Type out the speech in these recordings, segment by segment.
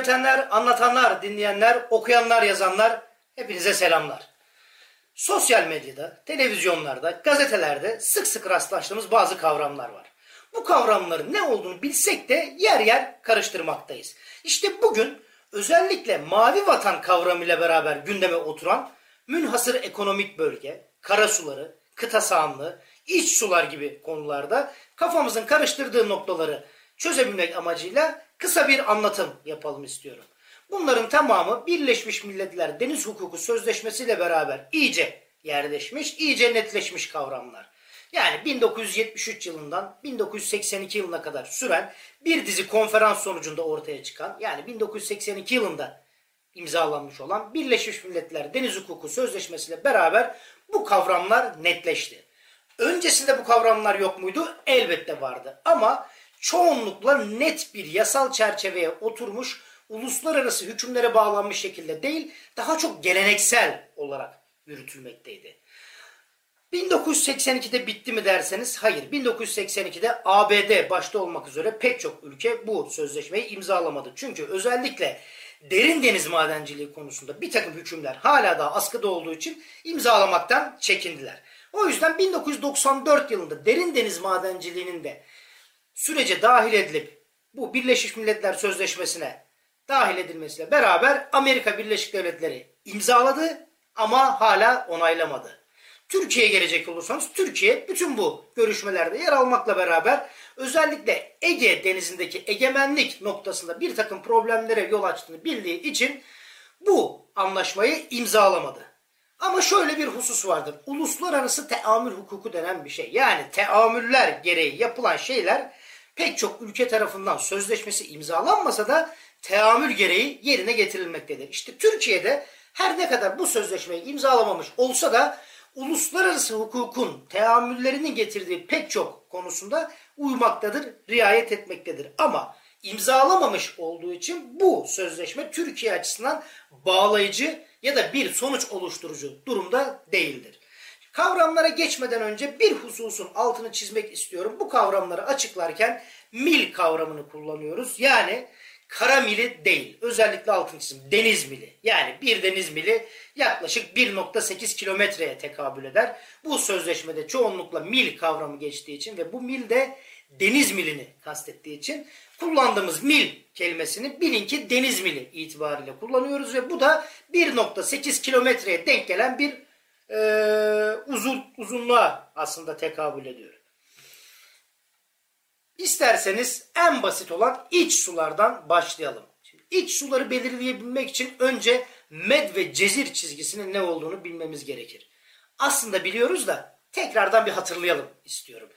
öğretenler, anlatanlar, dinleyenler, okuyanlar, yazanlar hepinize selamlar. Sosyal medyada, televizyonlarda, gazetelerde sık sık rastlaştığımız bazı kavramlar var. Bu kavramların ne olduğunu bilsek de yer yer karıştırmaktayız. İşte bugün özellikle mavi vatan kavramıyla beraber gündeme oturan münhasır ekonomik bölge, karasuları, kıta sahanlığı, iç sular gibi konularda kafamızın karıştırdığı noktaları çözebilmek amacıyla kısa bir anlatım yapalım istiyorum. Bunların tamamı Birleşmiş Milletler Deniz Hukuku Sözleşmesi ile beraber iyice yerleşmiş, iyice netleşmiş kavramlar. Yani 1973 yılından 1982 yılına kadar süren bir dizi konferans sonucunda ortaya çıkan yani 1982 yılında imzalanmış olan Birleşmiş Milletler Deniz Hukuku Sözleşmesi ile beraber bu kavramlar netleşti. Öncesinde bu kavramlar yok muydu? Elbette vardı. Ama çoğunlukla net bir yasal çerçeveye oturmuş, uluslararası hükümlere bağlanmış şekilde değil, daha çok geleneksel olarak yürütülmekteydi. 1982'de bitti mi derseniz hayır. 1982'de ABD başta olmak üzere pek çok ülke bu sözleşmeyi imzalamadı. Çünkü özellikle derin deniz madenciliği konusunda bir takım hükümler hala daha askıda olduğu için imzalamaktan çekindiler. O yüzden 1994 yılında derin deniz madenciliğinin de sürece dahil edilip bu Birleşmiş Milletler Sözleşmesi'ne dahil edilmesiyle beraber Amerika Birleşik Devletleri imzaladı ama hala onaylamadı. Türkiye'ye gelecek olursanız Türkiye bütün bu görüşmelerde yer almakla beraber özellikle Ege denizindeki egemenlik noktasında bir takım problemlere yol açtığını bildiği için bu anlaşmayı imzalamadı. Ama şöyle bir husus vardır. Uluslararası teamül hukuku denen bir şey. Yani teamüller gereği yapılan şeyler pek çok ülke tarafından sözleşmesi imzalanmasa da teamül gereği yerine getirilmektedir. İşte Türkiye'de her ne kadar bu sözleşmeyi imzalamamış olsa da uluslararası hukukun teamüllerinin getirdiği pek çok konusunda uymaktadır, riayet etmektedir. Ama imzalamamış olduğu için bu sözleşme Türkiye açısından bağlayıcı ya da bir sonuç oluşturucu durumda değildir. Kavramlara geçmeden önce bir hususun altını çizmek istiyorum. Bu kavramları açıklarken mil kavramını kullanıyoruz. Yani kara mili değil. Özellikle altını çizim. Deniz mili. Yani bir deniz mili yaklaşık 1.8 kilometreye tekabül eder. Bu sözleşmede çoğunlukla mil kavramı geçtiği için ve bu mil de deniz milini kastettiği için kullandığımız mil kelimesini bilin ki deniz mili itibariyle kullanıyoruz ve bu da 1.8 kilometreye denk gelen bir e, uzun uzunluğa aslında tekabül ediyor. İsterseniz en basit olan iç sulardan başlayalım. Şimdi iç suları belirleyebilmek için önce med ve cezir çizgisinin ne olduğunu bilmemiz gerekir. Aslında biliyoruz da tekrardan bir hatırlayalım istiyorum.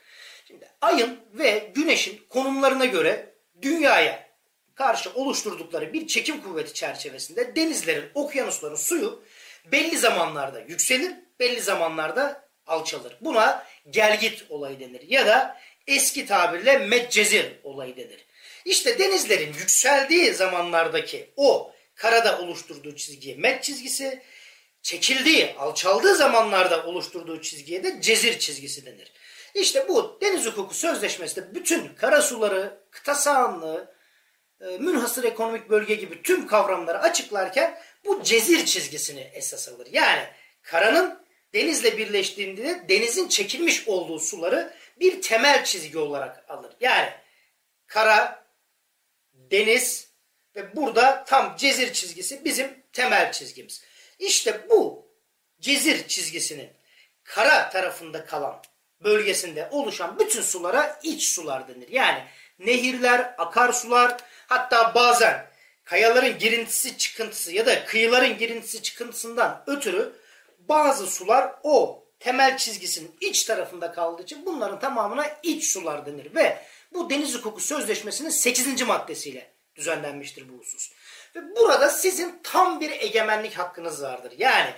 Şimdi ayın ve güneşin konumlarına göre dünyaya karşı oluşturdukları bir çekim kuvveti çerçevesinde denizlerin, okyanusların suyu belli zamanlarda yükselir, belli zamanlarda alçalır. Buna gelgit olayı denir ya da eski tabirle medcezir olayı denir. İşte denizlerin yükseldiği zamanlardaki o karada oluşturduğu çizgiye med çizgisi, çekildiği, alçaldığı zamanlarda oluşturduğu çizgiye de cezir çizgisi denir. İşte bu deniz hukuku sözleşmesinde bütün karasuları, kıta sahanlığı, münhasır ekonomik bölge gibi tüm kavramları açıklarken bu cezir çizgisini esas alır. Yani karanın denizle birleştiğinde denizin çekilmiş olduğu suları bir temel çizgi olarak alır. Yani kara, deniz ve burada tam cezir çizgisi bizim temel çizgimiz. İşte bu cezir çizgisinin kara tarafında kalan bölgesinde oluşan bütün sulara iç sular denir. Yani nehirler, akarsular hatta bazen kayaların girintisi çıkıntısı ya da kıyıların girintisi çıkıntısından ötürü bazı sular o temel çizgisinin iç tarafında kaldığı için bunların tamamına iç sular denir. Ve bu Deniz Hukuku Sözleşmesi'nin 8. maddesiyle düzenlenmiştir bu husus. Ve burada sizin tam bir egemenlik hakkınız vardır. Yani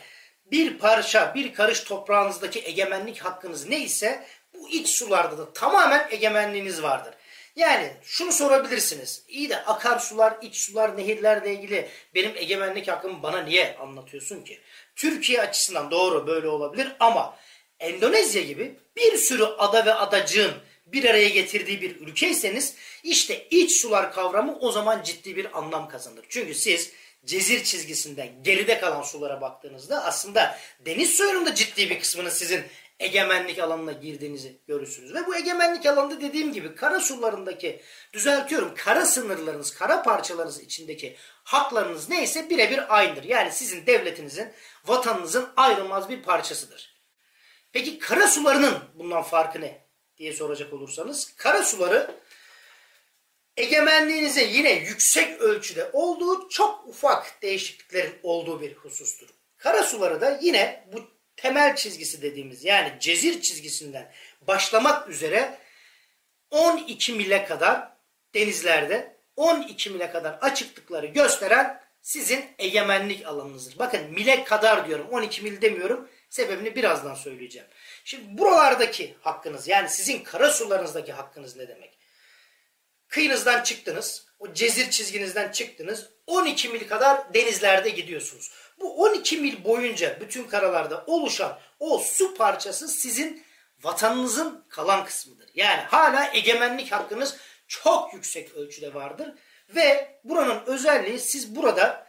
bir parça, bir karış toprağınızdaki egemenlik hakkınız neyse bu iç sularda da tamamen egemenliğiniz vardır. Yani şunu sorabilirsiniz. İyi de akarsular, iç sular, nehirlerle ilgili benim egemenlik hakkımı bana niye anlatıyorsun ki? Türkiye açısından doğru böyle olabilir ama Endonezya gibi bir sürü ada ve adacığın bir araya getirdiği bir ülkeyseniz işte iç sular kavramı o zaman ciddi bir anlam kazanır. Çünkü siz cezir çizgisinden geride kalan sulara baktığınızda aslında deniz suyunun da ciddi bir kısmının sizin egemenlik alanına girdiğinizi görürsünüz. Ve bu egemenlik alanında dediğim gibi kara sularındaki düzeltiyorum kara sınırlarınız, kara parçalarınız içindeki haklarınız neyse birebir aynıdır. Yani sizin devletinizin, vatanınızın ayrılmaz bir parçasıdır. Peki kara sularının bundan farkı ne diye soracak olursanız kara suları egemenliğinize yine yüksek ölçüde olduğu çok ufak değişikliklerin olduğu bir husustur. Kara suları da yine bu temel çizgisi dediğimiz yani cezir çizgisinden başlamak üzere 12 mile kadar denizlerde 12 mile kadar açıklıkları gösteren sizin egemenlik alanınızdır. Bakın mile kadar diyorum 12 mil demiyorum sebebini birazdan söyleyeceğim. Şimdi buralardaki hakkınız yani sizin kara sularınızdaki hakkınız ne demek? Kıyınızdan çıktınız. O cezir çizginizden çıktınız. 12 mil kadar denizlerde gidiyorsunuz. Bu 12 mil boyunca bütün karalarda oluşan o su parçası sizin vatanınızın kalan kısmıdır. Yani hala egemenlik hakkınız çok yüksek ölçüde vardır. Ve buranın özelliği siz burada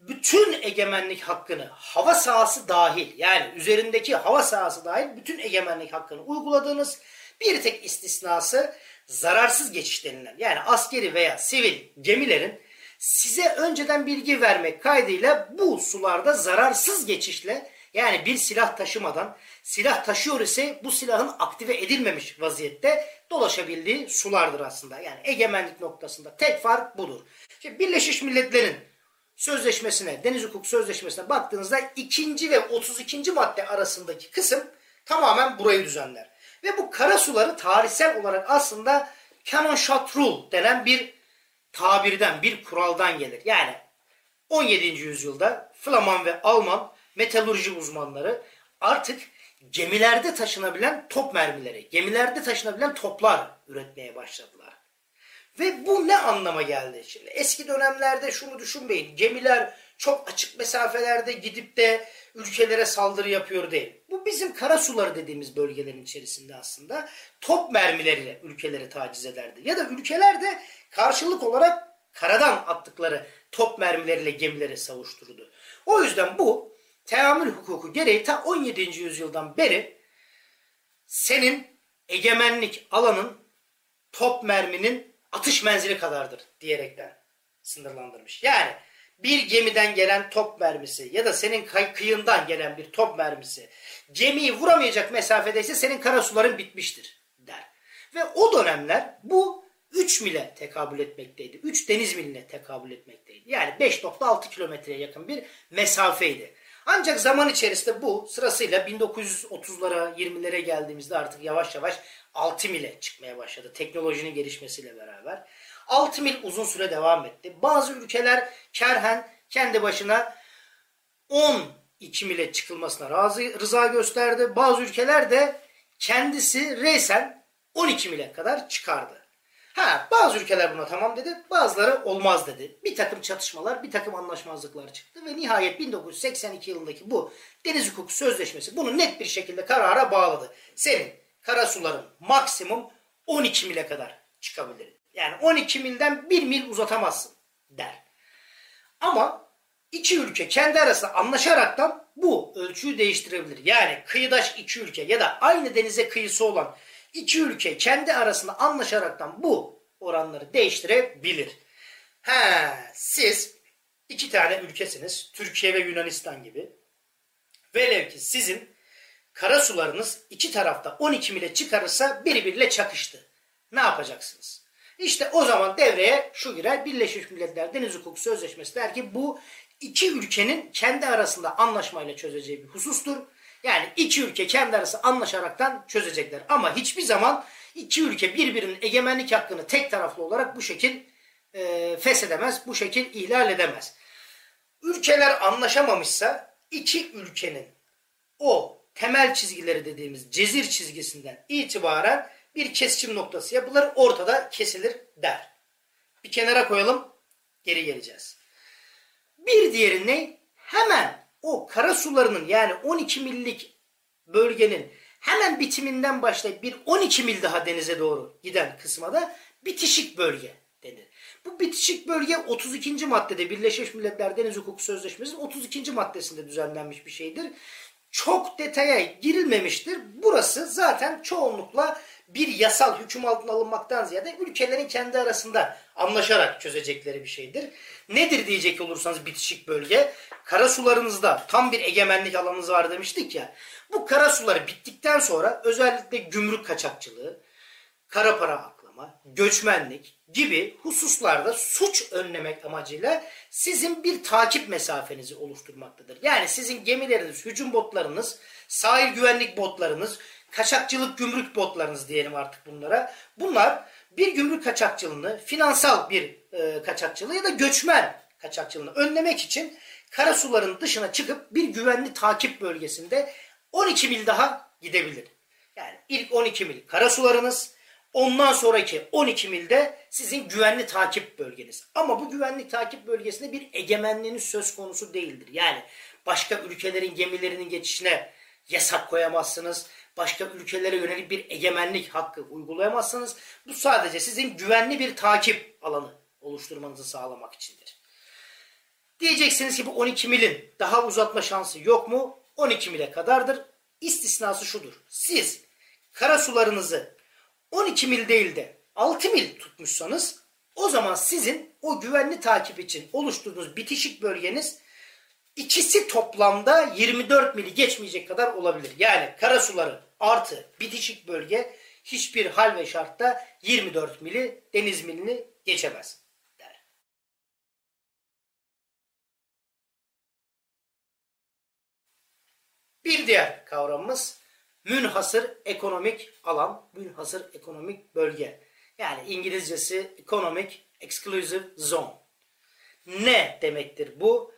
bütün egemenlik hakkını hava sahası dahil yani üzerindeki hava sahası dahil bütün egemenlik hakkını uyguladığınız bir tek istisnası zararsız geçiş denilen yani askeri veya sivil gemilerin size önceden bilgi vermek kaydıyla bu sularda zararsız geçişle yani bir silah taşımadan silah taşıyor ise bu silahın aktive edilmemiş vaziyette dolaşabildiği sulardır aslında. Yani egemenlik noktasında tek fark budur. Şimdi Birleşmiş Milletler'in sözleşmesine, Deniz Hukuk Sözleşmesi'ne baktığınızda ikinci ve 32. madde arasındaki kısım tamamen burayı düzenler. Ve bu kara suları tarihsel olarak aslında canon shot rule denen bir tabirden, bir kuraldan gelir. Yani 17. yüzyılda Flaman ve Alman metalurji uzmanları artık gemilerde taşınabilen top mermileri, gemilerde taşınabilen toplar üretmeye başladılar. Ve bu ne anlama geldi? Şimdi eski dönemlerde şunu düşünmeyin. Gemiler çok açık mesafelerde gidip de ülkelere saldırı yapıyor değil. Bu bizim kara suları dediğimiz bölgelerin içerisinde aslında top mermileriyle ülkeleri taciz ederdi. Ya da ülkeler de karşılık olarak karadan attıkları top mermileriyle gemileri savuşturdu. O yüzden bu teamül hukuku gereği ta 17. yüzyıldan beri senin egemenlik alanın top merminin atış menzili kadardır diyerekten sınırlandırmış. Yani bir gemiden gelen top mermisi ya da senin kıyından gelen bir top mermisi gemiyi vuramayacak mesafedeyse senin karasuların bitmiştir der. Ve o dönemler bu 3 mile tekabül etmekteydi. 3 deniz miline tekabül etmekteydi. Yani 5.6 kilometreye yakın bir mesafeydi. Ancak zaman içerisinde bu sırasıyla 1930'lara 20'lere geldiğimizde artık yavaş yavaş 6 mile çıkmaya başladı. Teknolojinin gelişmesiyle beraber. 6 mil uzun süre devam etti. Bazı ülkeler kerhen kendi başına 12 mile çıkılmasına razı, rıza gösterdi. Bazı ülkeler de kendisi reysen 12 mile kadar çıkardı. Ha, bazı ülkeler buna tamam dedi, bazıları olmaz dedi. Bir takım çatışmalar, bir takım anlaşmazlıklar çıktı ve nihayet 1982 yılındaki bu Deniz Hukuku Sözleşmesi bunu net bir şekilde karara bağladı. Senin karasuların maksimum 12 mile kadar çıkabilir. Yani 12 milden 1 mil uzatamazsın der. Ama iki ülke kendi arasında anlaşaraktan bu ölçüyü değiştirebilir. Yani kıyıdaş iki ülke ya da aynı denize kıyısı olan iki ülke kendi arasında anlaşaraktan bu oranları değiştirebilir. He, siz iki tane ülkesiniz. Türkiye ve Yunanistan gibi. Velev ki sizin karasularınız iki tarafta 12 mile çıkarırsa birbiriyle çakıştı. Ne yapacaksınız? İşte o zaman devreye şu girer. Birleşmiş Milletler Deniz Hukuku Sözleşmesi der ki bu iki ülkenin kendi arasında anlaşmayla çözeceği bir husustur. Yani iki ülke kendi arası anlaşaraktan çözecekler. Ama hiçbir zaman iki ülke birbirinin egemenlik hakkını tek taraflı olarak bu şekil e, feshedemez, bu şekil ihlal edemez. Ülkeler anlaşamamışsa iki ülkenin o temel çizgileri dediğimiz cezir çizgisinden itibaren bir kesişim noktası yapılır, ortada kesilir der. Bir kenara koyalım, geri geleceğiz. Bir diğeri ne? Hemen o kara sularının yani 12 millik bölgenin Hemen bitiminden başlayıp bir 12 mil daha denize doğru giden kısma da bitişik bölge denir. Bu bitişik bölge 32. maddede Birleşmiş Milletler Deniz Hukuku Sözleşmesi'nin 32. maddesinde düzenlenmiş bir şeydir. Çok detaya girilmemiştir. Burası zaten çoğunlukla bir yasal hüküm altına alınmaktan ziyade ülkelerin kendi arasında anlaşarak çözecekleri bir şeydir. Nedir diyecek olursanız bitişik bölge? Karasularınızda tam bir egemenlik alanınız var demiştik ya. Bu karasuları bittikten sonra özellikle gümrük kaçakçılığı, kara para aklama, göçmenlik gibi hususlarda suç önlemek amacıyla sizin bir takip mesafenizi oluşturmaktadır. Yani sizin gemileriniz, hücum botlarınız, sahil güvenlik botlarınız, kaçakçılık gümrük botlarınız diyelim artık bunlara. Bunlar bir gümrük kaçakçılığını, finansal bir e, kaçakçılığı ya da göçmen kaçakçılığını önlemek için karasuların dışına çıkıp bir güvenli takip bölgesinde 12 mil daha gidebilir. Yani ilk 12 mil karasularınız, ondan sonraki 12 milde sizin güvenli takip bölgeniz. Ama bu güvenli takip bölgesinde bir egemenliğiniz söz konusu değildir. Yani başka ülkelerin gemilerinin geçişine yasak koyamazsınız. Başka ülkelere yönelik bir egemenlik hakkı uygulayamazsınız. Bu sadece sizin güvenli bir takip alanı oluşturmanızı sağlamak içindir. Diyeceksiniz ki bu 12 milin daha uzatma şansı yok mu? 12 mile kadardır. İstisnası şudur. Siz karasularınızı 12 mil değil de 6 mil tutmuşsanız o zaman sizin o güvenli takip için oluşturduğunuz bitişik bölgeniz ikisi toplamda 24 mili geçmeyecek kadar olabilir. Yani karasuları artı bitişik bölge hiçbir hal ve şartta 24 mili deniz milini geçemez. Der. Bir diğer kavramımız münhasır ekonomik alan, münhasır ekonomik bölge. Yani İngilizcesi Economic Exclusive Zone. Ne demektir bu?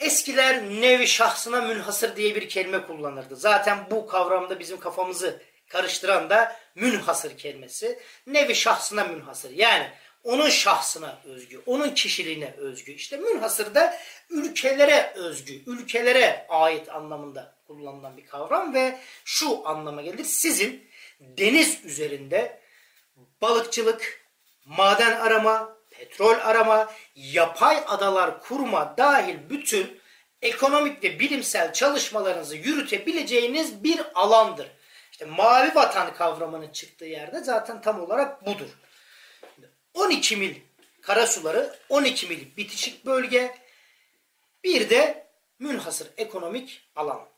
Eskiler nevi şahsına münhasır diye bir kelime kullanırdı. Zaten bu kavramda bizim kafamızı karıştıran da münhasır kelimesi. Nevi şahsına münhasır. Yani onun şahsına özgü, onun kişiliğine özgü. İşte münhasır da ülkelere özgü, ülkelere ait anlamında kullanılan bir kavram ve şu anlama gelir. Sizin deniz üzerinde balıkçılık, maden arama, petrol arama, yapay adalar kurma dahil bütün ekonomik ve bilimsel çalışmalarınızı yürütebileceğiniz bir alandır. İşte mavi vatan kavramının çıktığı yerde zaten tam olarak budur. 12 mil karasuları, 12 mil bitişik bölge, bir de münhasır ekonomik alan.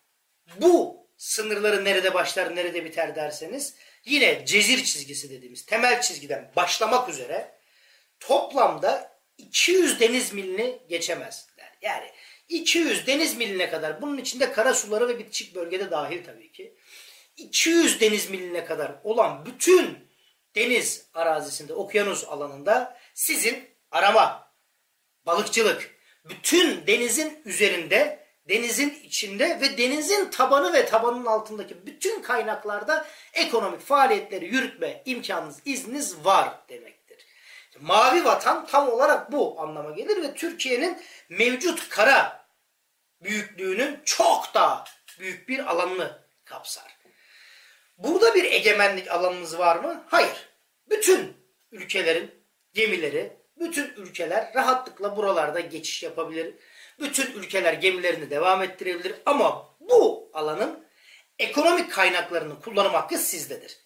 Bu sınırları nerede başlar, nerede biter derseniz yine cezir çizgisi dediğimiz temel çizgiden başlamak üzere toplamda 200 deniz milini geçemezler. Yani 200 deniz miline kadar bunun içinde kara suları ve bitişik bölgede dahil tabii ki. 200 deniz miline kadar olan bütün deniz arazisinde, okyanus alanında sizin arama, balıkçılık, bütün denizin üzerinde, denizin içinde ve denizin tabanı ve tabanın altındaki bütün kaynaklarda ekonomik faaliyetleri yürütme imkanınız, izniniz var demektir. Mavi vatan tam olarak bu anlama gelir ve Türkiye'nin mevcut kara büyüklüğünün çok daha büyük bir alanını kapsar. Burada bir egemenlik alanımız var mı? Hayır. Bütün ülkelerin gemileri, bütün ülkeler rahatlıkla buralarda geçiş yapabilir. Bütün ülkeler gemilerini devam ettirebilir. Ama bu alanın ekonomik kaynaklarını kullanım hakkı sizdedir.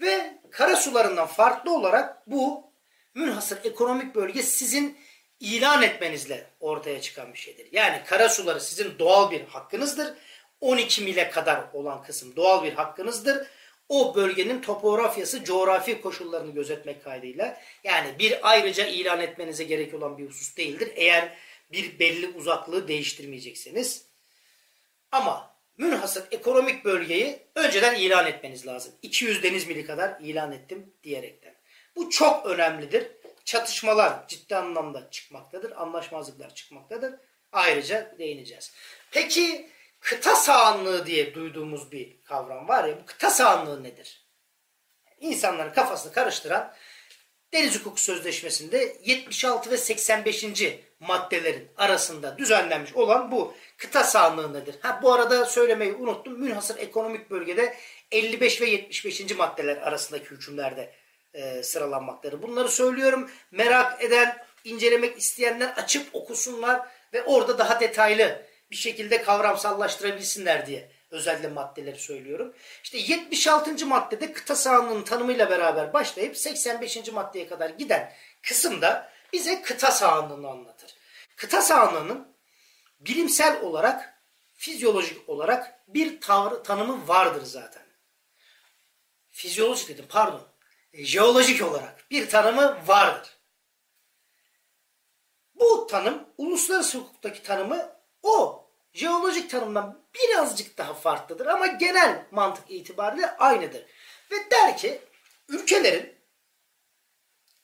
Ve kara sularından farklı olarak bu münhasır ekonomik bölge sizin ilan etmenizle ortaya çıkan bir şeydir. Yani kara suları sizin doğal bir hakkınızdır. 12 mile kadar olan kısım doğal bir hakkınızdır o bölgenin topografyası, coğrafi koşullarını gözetmek kaydıyla yani bir ayrıca ilan etmenize gerek olan bir husus değildir. Eğer bir belli uzaklığı değiştirmeyecekseniz. Ama münhasır ekonomik bölgeyi önceden ilan etmeniz lazım. 200 deniz mili kadar ilan ettim diyerekten. Bu çok önemlidir. Çatışmalar ciddi anlamda çıkmaktadır. Anlaşmazlıklar çıkmaktadır. Ayrıca değineceğiz. Peki kıta sahanlığı diye duyduğumuz bir kavram var ya bu kıta sahanlığı nedir? İnsanların kafasını karıştıran Deniz Hukuku Sözleşmesi'nde 76 ve 85. maddelerin arasında düzenlenmiş olan bu kıta sahanlığı nedir? Ha, bu arada söylemeyi unuttum. Münhasır ekonomik bölgede 55 ve 75. maddeler arasındaki hükümlerde e, sıralanmaktadır. Bunları söylüyorum. Merak eden, incelemek isteyenler açıp okusunlar ve orada daha detaylı bir şekilde kavramsallaştırabilsinler diye özellikle maddeleri söylüyorum. İşte 76. maddede kıta sahanlığının tanımıyla beraber başlayıp 85. maddeye kadar giden kısımda bize kıta sahanlığını anlatır. Kıta sahanlığının bilimsel olarak, fizyolojik olarak bir tavrı, tanımı vardır zaten. Fizyolojik dedim pardon. Jeolojik olarak bir tanımı vardır. Bu tanım uluslararası hukuktaki tanımı o jeolojik tanımdan birazcık daha farklıdır ama genel mantık itibariyle aynıdır. Ve der ki ülkelerin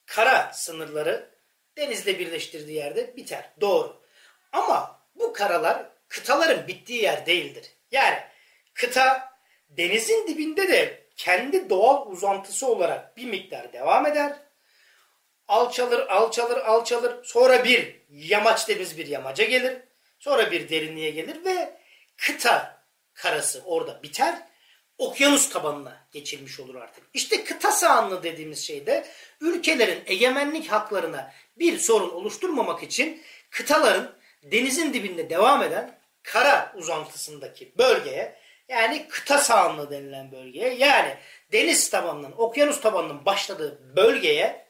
kara sınırları denizle birleştirdiği yerde biter. Doğru. Ama bu karalar kıtaların bittiği yer değildir. Yani kıta denizin dibinde de kendi doğal uzantısı olarak bir miktar devam eder. Alçalır, alçalır, alçalır. Sonra bir yamaç deniz bir yamaca gelir. Sonra bir derinliğe gelir ve kıta karası orada biter. Okyanus tabanına geçilmiş olur artık. İşte kıta sahanlığı dediğimiz şeyde ülkelerin egemenlik haklarına bir sorun oluşturmamak için kıtaların denizin dibinde devam eden kara uzantısındaki bölgeye yani kıta sahanlığı denilen bölgeye yani deniz tabanının, okyanus tabanının başladığı bölgeye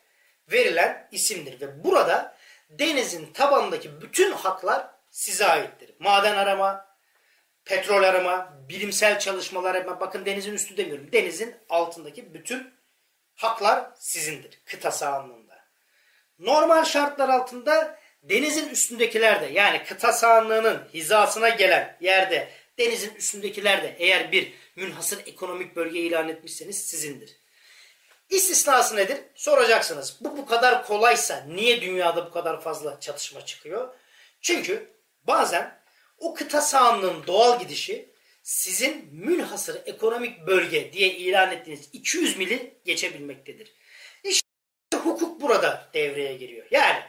verilen isimdir. Ve burada denizin tabanındaki bütün haklar size aittir. Maden arama, petrol arama, bilimsel çalışmalar arama. Bakın denizin üstü demiyorum. Denizin altındaki bütün haklar sizindir. Kıta sahanlığında. Normal şartlar altında denizin üstündekiler de yani kıta sahanlığının hizasına gelen yerde denizin üstündekiler de eğer bir münhasır ekonomik bölge ilan etmişseniz sizindir. İstisnası nedir? Soracaksınız. Bu bu kadar kolaysa niye dünyada bu kadar fazla çatışma çıkıyor? Çünkü bazen o kıta sahanlığının doğal gidişi sizin münhasır ekonomik bölge diye ilan ettiğiniz 200 mili geçebilmektedir. İşte hukuk burada devreye giriyor. Yani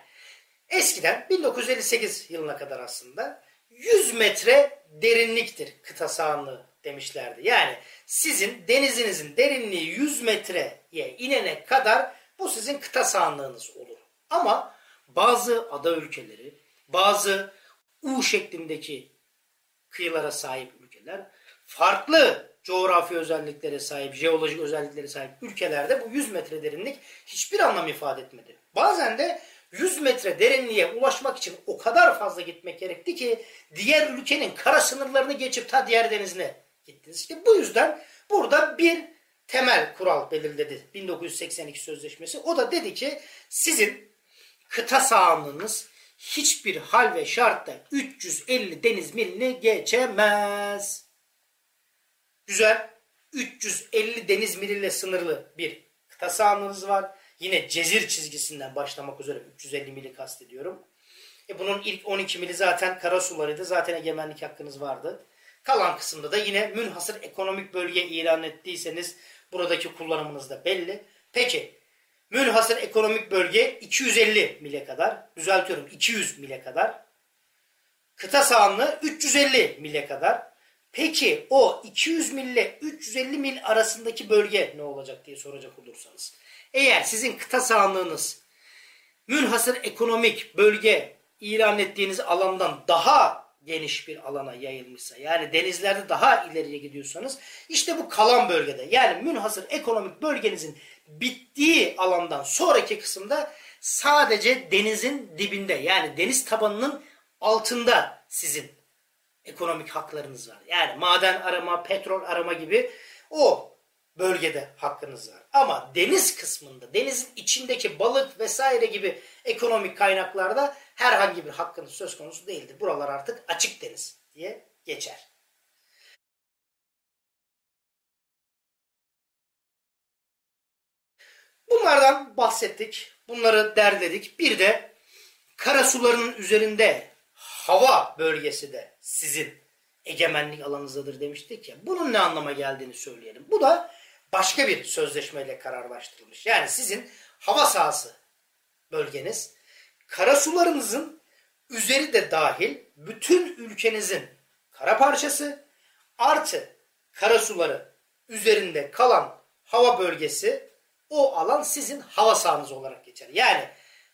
eskiden 1958 yılına kadar aslında 100 metre derinliktir kıta sahanlığı demişlerdi. Yani sizin denizinizin derinliği 100 metreye inene kadar bu sizin kıta sahanlığınız olur. Ama bazı ada ülkeleri, bazı U şeklindeki kıyılara sahip ülkeler, farklı coğrafi özelliklere sahip, jeolojik özelliklere sahip ülkelerde bu 100 metre derinlik hiçbir anlam ifade etmedi. Bazen de 100 metre derinliğe ulaşmak için o kadar fazla gitmek gerekti ki diğer ülkenin kara sınırlarını geçip ta diğer denizine gittiniz. İşte bu yüzden burada bir temel kural belirledi 1982 sözleşmesi. O da dedi ki sizin kıta sahanlığınız hiçbir hal ve şartta 350 deniz milini geçemez. Güzel. 350 deniz miliyle sınırlı bir kıta sahanlığınız var. Yine cezir çizgisinden başlamak üzere 350 mili kastediyorum. E bunun ilk 12 mili zaten karasularıydı. Zaten egemenlik hakkınız vardı. Kalan kısımda da yine münhasır ekonomik bölge ilan ettiyseniz buradaki kullanımınız da belli. Peki münhasır ekonomik bölge 250 mile kadar. Düzeltiyorum 200 mile kadar. Kıta sahanlığı 350 mile kadar. Peki o 200 mil ile 350 mil arasındaki bölge ne olacak diye soracak olursanız. Eğer sizin kıta sahanlığınız münhasır ekonomik bölge ilan ettiğiniz alandan daha geniş bir alana yayılmışsa yani denizlerde daha ileriye gidiyorsanız işte bu kalan bölgede yani münhasır ekonomik bölgenizin bittiği alandan sonraki kısımda sadece denizin dibinde yani deniz tabanının altında sizin ekonomik haklarınız var. Yani maden arama, petrol arama gibi o bölgede hakkınız var. Ama deniz kısmında, denizin içindeki balık vesaire gibi ekonomik kaynaklarda herhangi bir hakkınız söz konusu değildir. Buralar artık açık deniz diye geçer. Bunlardan bahsettik. Bunları derledik. Bir de karasularının üzerinde hava bölgesi de sizin egemenlik alanınızdadır demiştik ya. Bunun ne anlama geldiğini söyleyelim. Bu da başka bir sözleşmeyle kararlaştırılmış. Yani sizin hava sahası bölgeniz karasularınızın üzeri de dahil bütün ülkenizin kara parçası artı karasuları üzerinde kalan hava bölgesi o alan sizin hava sahanız olarak geçer. Yani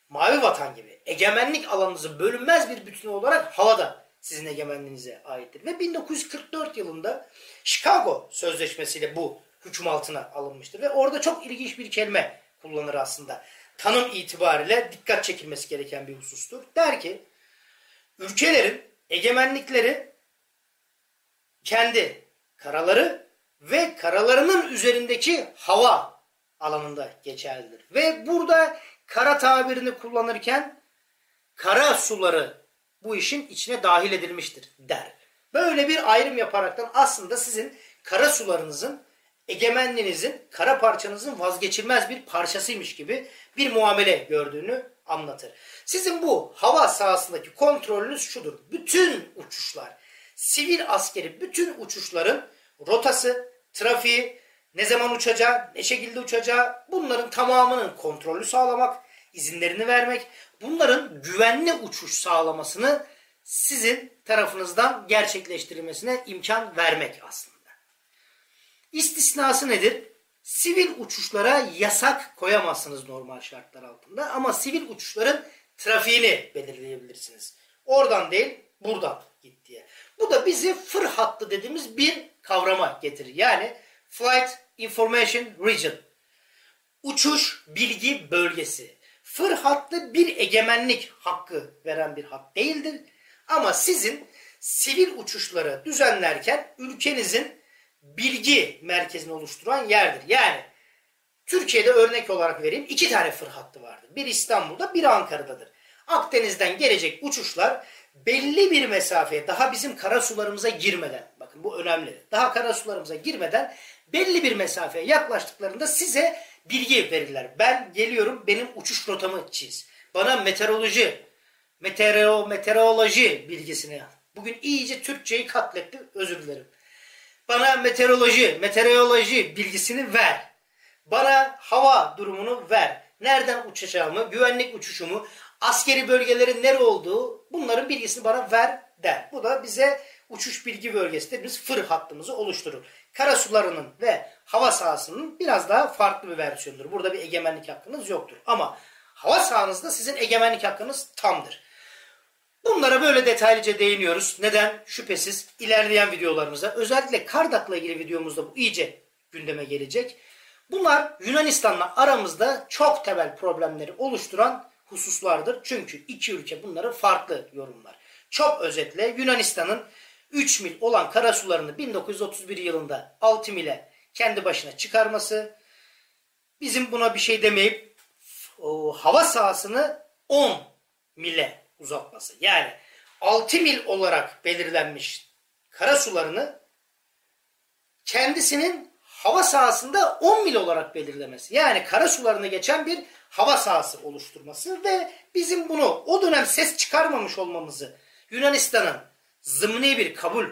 mavi vatan gibi egemenlik alanınızın bölünmez bir bütünü olarak havada sizin egemenliğinize aittir. Ve 1944 yılında Chicago Sözleşmesi'yle bu hüküm altına alınmıştır. Ve orada çok ilginç bir kelime kullanır aslında. Tanım itibariyle dikkat çekilmesi gereken bir husustur. Der ki ülkelerin egemenlikleri kendi karaları ve karalarının üzerindeki hava alanında geçerlidir. Ve burada kara tabirini kullanırken kara suları bu işin içine dahil edilmiştir der. Böyle bir ayrım yaparaktan aslında sizin kara sularınızın egemenliğinizin, kara parçanızın vazgeçilmez bir parçasıymış gibi bir muamele gördüğünü anlatır. Sizin bu hava sahasındaki kontrolünüz şudur. Bütün uçuşlar, sivil askeri bütün uçuşların rotası, trafiği, ne zaman uçacağı, ne şekilde uçacağı bunların tamamının kontrolü sağlamak, izinlerini vermek, bunların güvenli uçuş sağlamasını sizin tarafınızdan gerçekleştirilmesine imkan vermek aslında. İstisnası nedir? Sivil uçuşlara yasak koyamazsınız normal şartlar altında ama sivil uçuşların trafiğini belirleyebilirsiniz. Oradan değil buradan git diye. Bu da bizi fır hattı dediğimiz bir kavrama getirir. Yani Flight Information Region. Uçuş bilgi bölgesi. Fır hattı bir egemenlik hakkı veren bir hat değildir. Ama sizin sivil uçuşları düzenlerken ülkenizin bilgi merkezini oluşturan yerdir. Yani Türkiye'de örnek olarak vereyim iki tane fır hattı vardır. Bir İstanbul'da bir Ankara'dadır. Akdeniz'den gelecek uçuşlar belli bir mesafeye daha bizim kara sularımıza girmeden bakın bu önemli. Daha kara sularımıza girmeden belli bir mesafeye yaklaştıklarında size bilgi verirler. Ben geliyorum benim uçuş rotamı çiz. Bana meteoroloji, meteorolo, meteoroloji bilgisini Bugün iyice Türkçeyi katletti özür dilerim. Bana meteoroloji, meteoroloji bilgisini ver. Bana hava durumunu ver. Nereden uçacağımı, güvenlik uçuşumu, askeri bölgelerin nere olduğu bunların bilgisini bana ver der. Bu da bize uçuş bilgi bölgesi dediğimiz fır hattımızı oluşturur. Karasularının ve hava sahasının biraz daha farklı bir versiyonudur. Burada bir egemenlik hakkınız yoktur. Ama hava sahanızda sizin egemenlik hakkınız tamdır. Bunlara böyle detaylıca değiniyoruz. Neden? Şüphesiz ilerleyen videolarımızda özellikle Kardak'la ilgili videomuzda bu iyice gündeme gelecek. Bunlar Yunanistan'la aramızda çok temel problemleri oluşturan hususlardır. Çünkü iki ülke bunları farklı yorumlar. Çok özetle Yunanistan'ın 3 mil olan karasularını 1931 yılında 6 mile kendi başına çıkarması, bizim buna bir şey demeyip o, hava sahasını 10 mile uzatması. Yani 6 mil olarak belirlenmiş karasularını kendisinin hava sahasında 10 mil olarak belirlemesi. Yani karasularını geçen bir hava sahası oluşturması ve bizim bunu o dönem ses çıkarmamış olmamızı Yunanistan'ın zımni bir kabul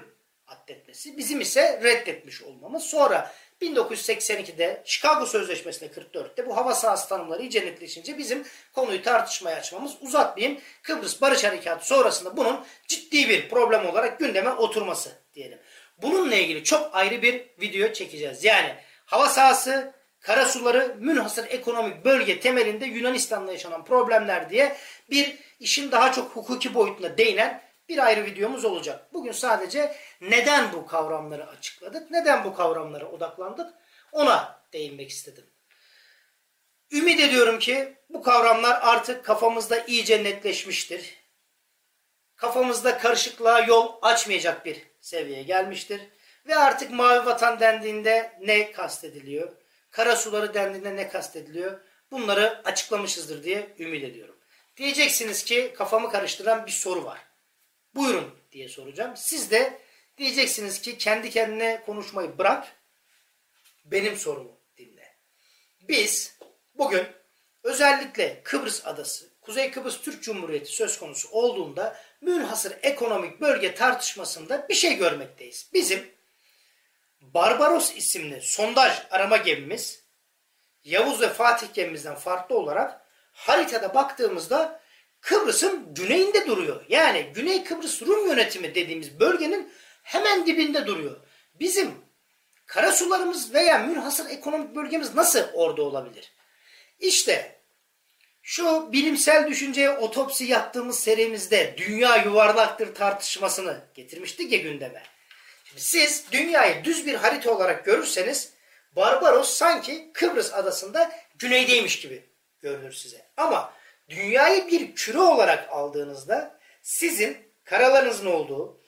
addetmesi, bizim ise reddetmiş olmamız. Sonra 1982'de Chicago Sözleşmesi'nde 44'te bu hava sahası tanımları iyice netleşince bizim konuyu tartışmaya açmamız uzatmayayım. Kıbrıs Barış Harekatı sonrasında bunun ciddi bir problem olarak gündeme oturması diyelim. Bununla ilgili çok ayrı bir video çekeceğiz. Yani hava sahası, karasuları, münhasır ekonomik bölge temelinde Yunanistan'la yaşanan problemler diye bir işin daha çok hukuki boyutuna değinen bir ayrı videomuz olacak. Bugün sadece neden bu kavramları açıkladık, neden bu kavramlara odaklandık ona değinmek istedim. Ümit ediyorum ki bu kavramlar artık kafamızda iyice netleşmiştir. Kafamızda karışıklığa yol açmayacak bir seviyeye gelmiştir. Ve artık mavi vatan dendiğinde ne kastediliyor? Kara suları dendiğinde ne kastediliyor? Bunları açıklamışızdır diye ümit ediyorum. Diyeceksiniz ki kafamı karıştıran bir soru var. Buyurun diye soracağım. Siz de diyeceksiniz ki kendi kendine konuşmayı bırak. Benim sorumu dinle. Biz bugün özellikle Kıbrıs Adası, Kuzey Kıbrıs Türk Cumhuriyeti söz konusu olduğunda münhasır ekonomik bölge tartışmasında bir şey görmekteyiz. Bizim Barbaros isimli sondaj arama gemimiz Yavuz ve Fatih gemimizden farklı olarak haritada baktığımızda Kıbrıs'ın güneyinde duruyor. Yani Güney Kıbrıs Rum yönetimi dediğimiz bölgenin hemen dibinde duruyor. Bizim karasularımız veya münhasır ekonomik bölgemiz nasıl orada olabilir? İşte şu bilimsel düşünceye otopsi yaptığımız serimizde dünya yuvarlaktır tartışmasını getirmiştik ya gündeme. Şimdi siz dünyayı düz bir harita olarak görürseniz Barbaros sanki Kıbrıs adasında güneydeymiş gibi görünür size. Ama dünyayı bir küre olarak aldığınızda sizin karalarınızın olduğu,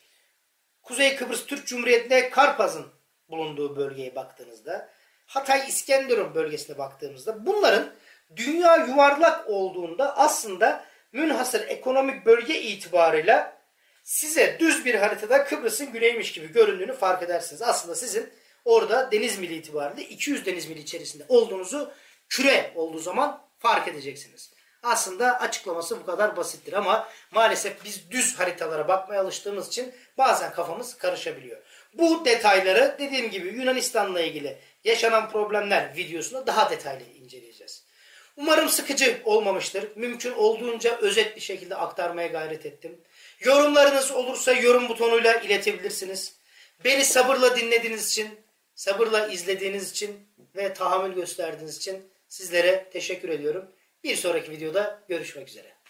Kuzey Kıbrıs Türk Cumhuriyeti'nde Karpaz'ın bulunduğu bölgeye baktığınızda, Hatay İskenderun bölgesine baktığımızda bunların dünya yuvarlak olduğunda aslında münhasır ekonomik bölge itibarıyla size düz bir haritada Kıbrıs'ın güneymiş gibi göründüğünü fark edersiniz. Aslında sizin orada deniz mili itibariyle 200 deniz mili içerisinde olduğunuzu küre olduğu zaman fark edeceksiniz. Aslında açıklaması bu kadar basittir ama maalesef biz düz haritalara bakmaya alıştığımız için bazen kafamız karışabiliyor. Bu detayları dediğim gibi Yunanistan'la ilgili yaşanan problemler videosunda daha detaylı inceleyeceğiz. Umarım sıkıcı olmamıştır. Mümkün olduğunca özet bir şekilde aktarmaya gayret ettim. Yorumlarınız olursa yorum butonuyla iletebilirsiniz. Beni sabırla dinlediğiniz için, sabırla izlediğiniz için ve tahammül gösterdiğiniz için sizlere teşekkür ediyorum. Bir sonraki videoda görüşmek üzere.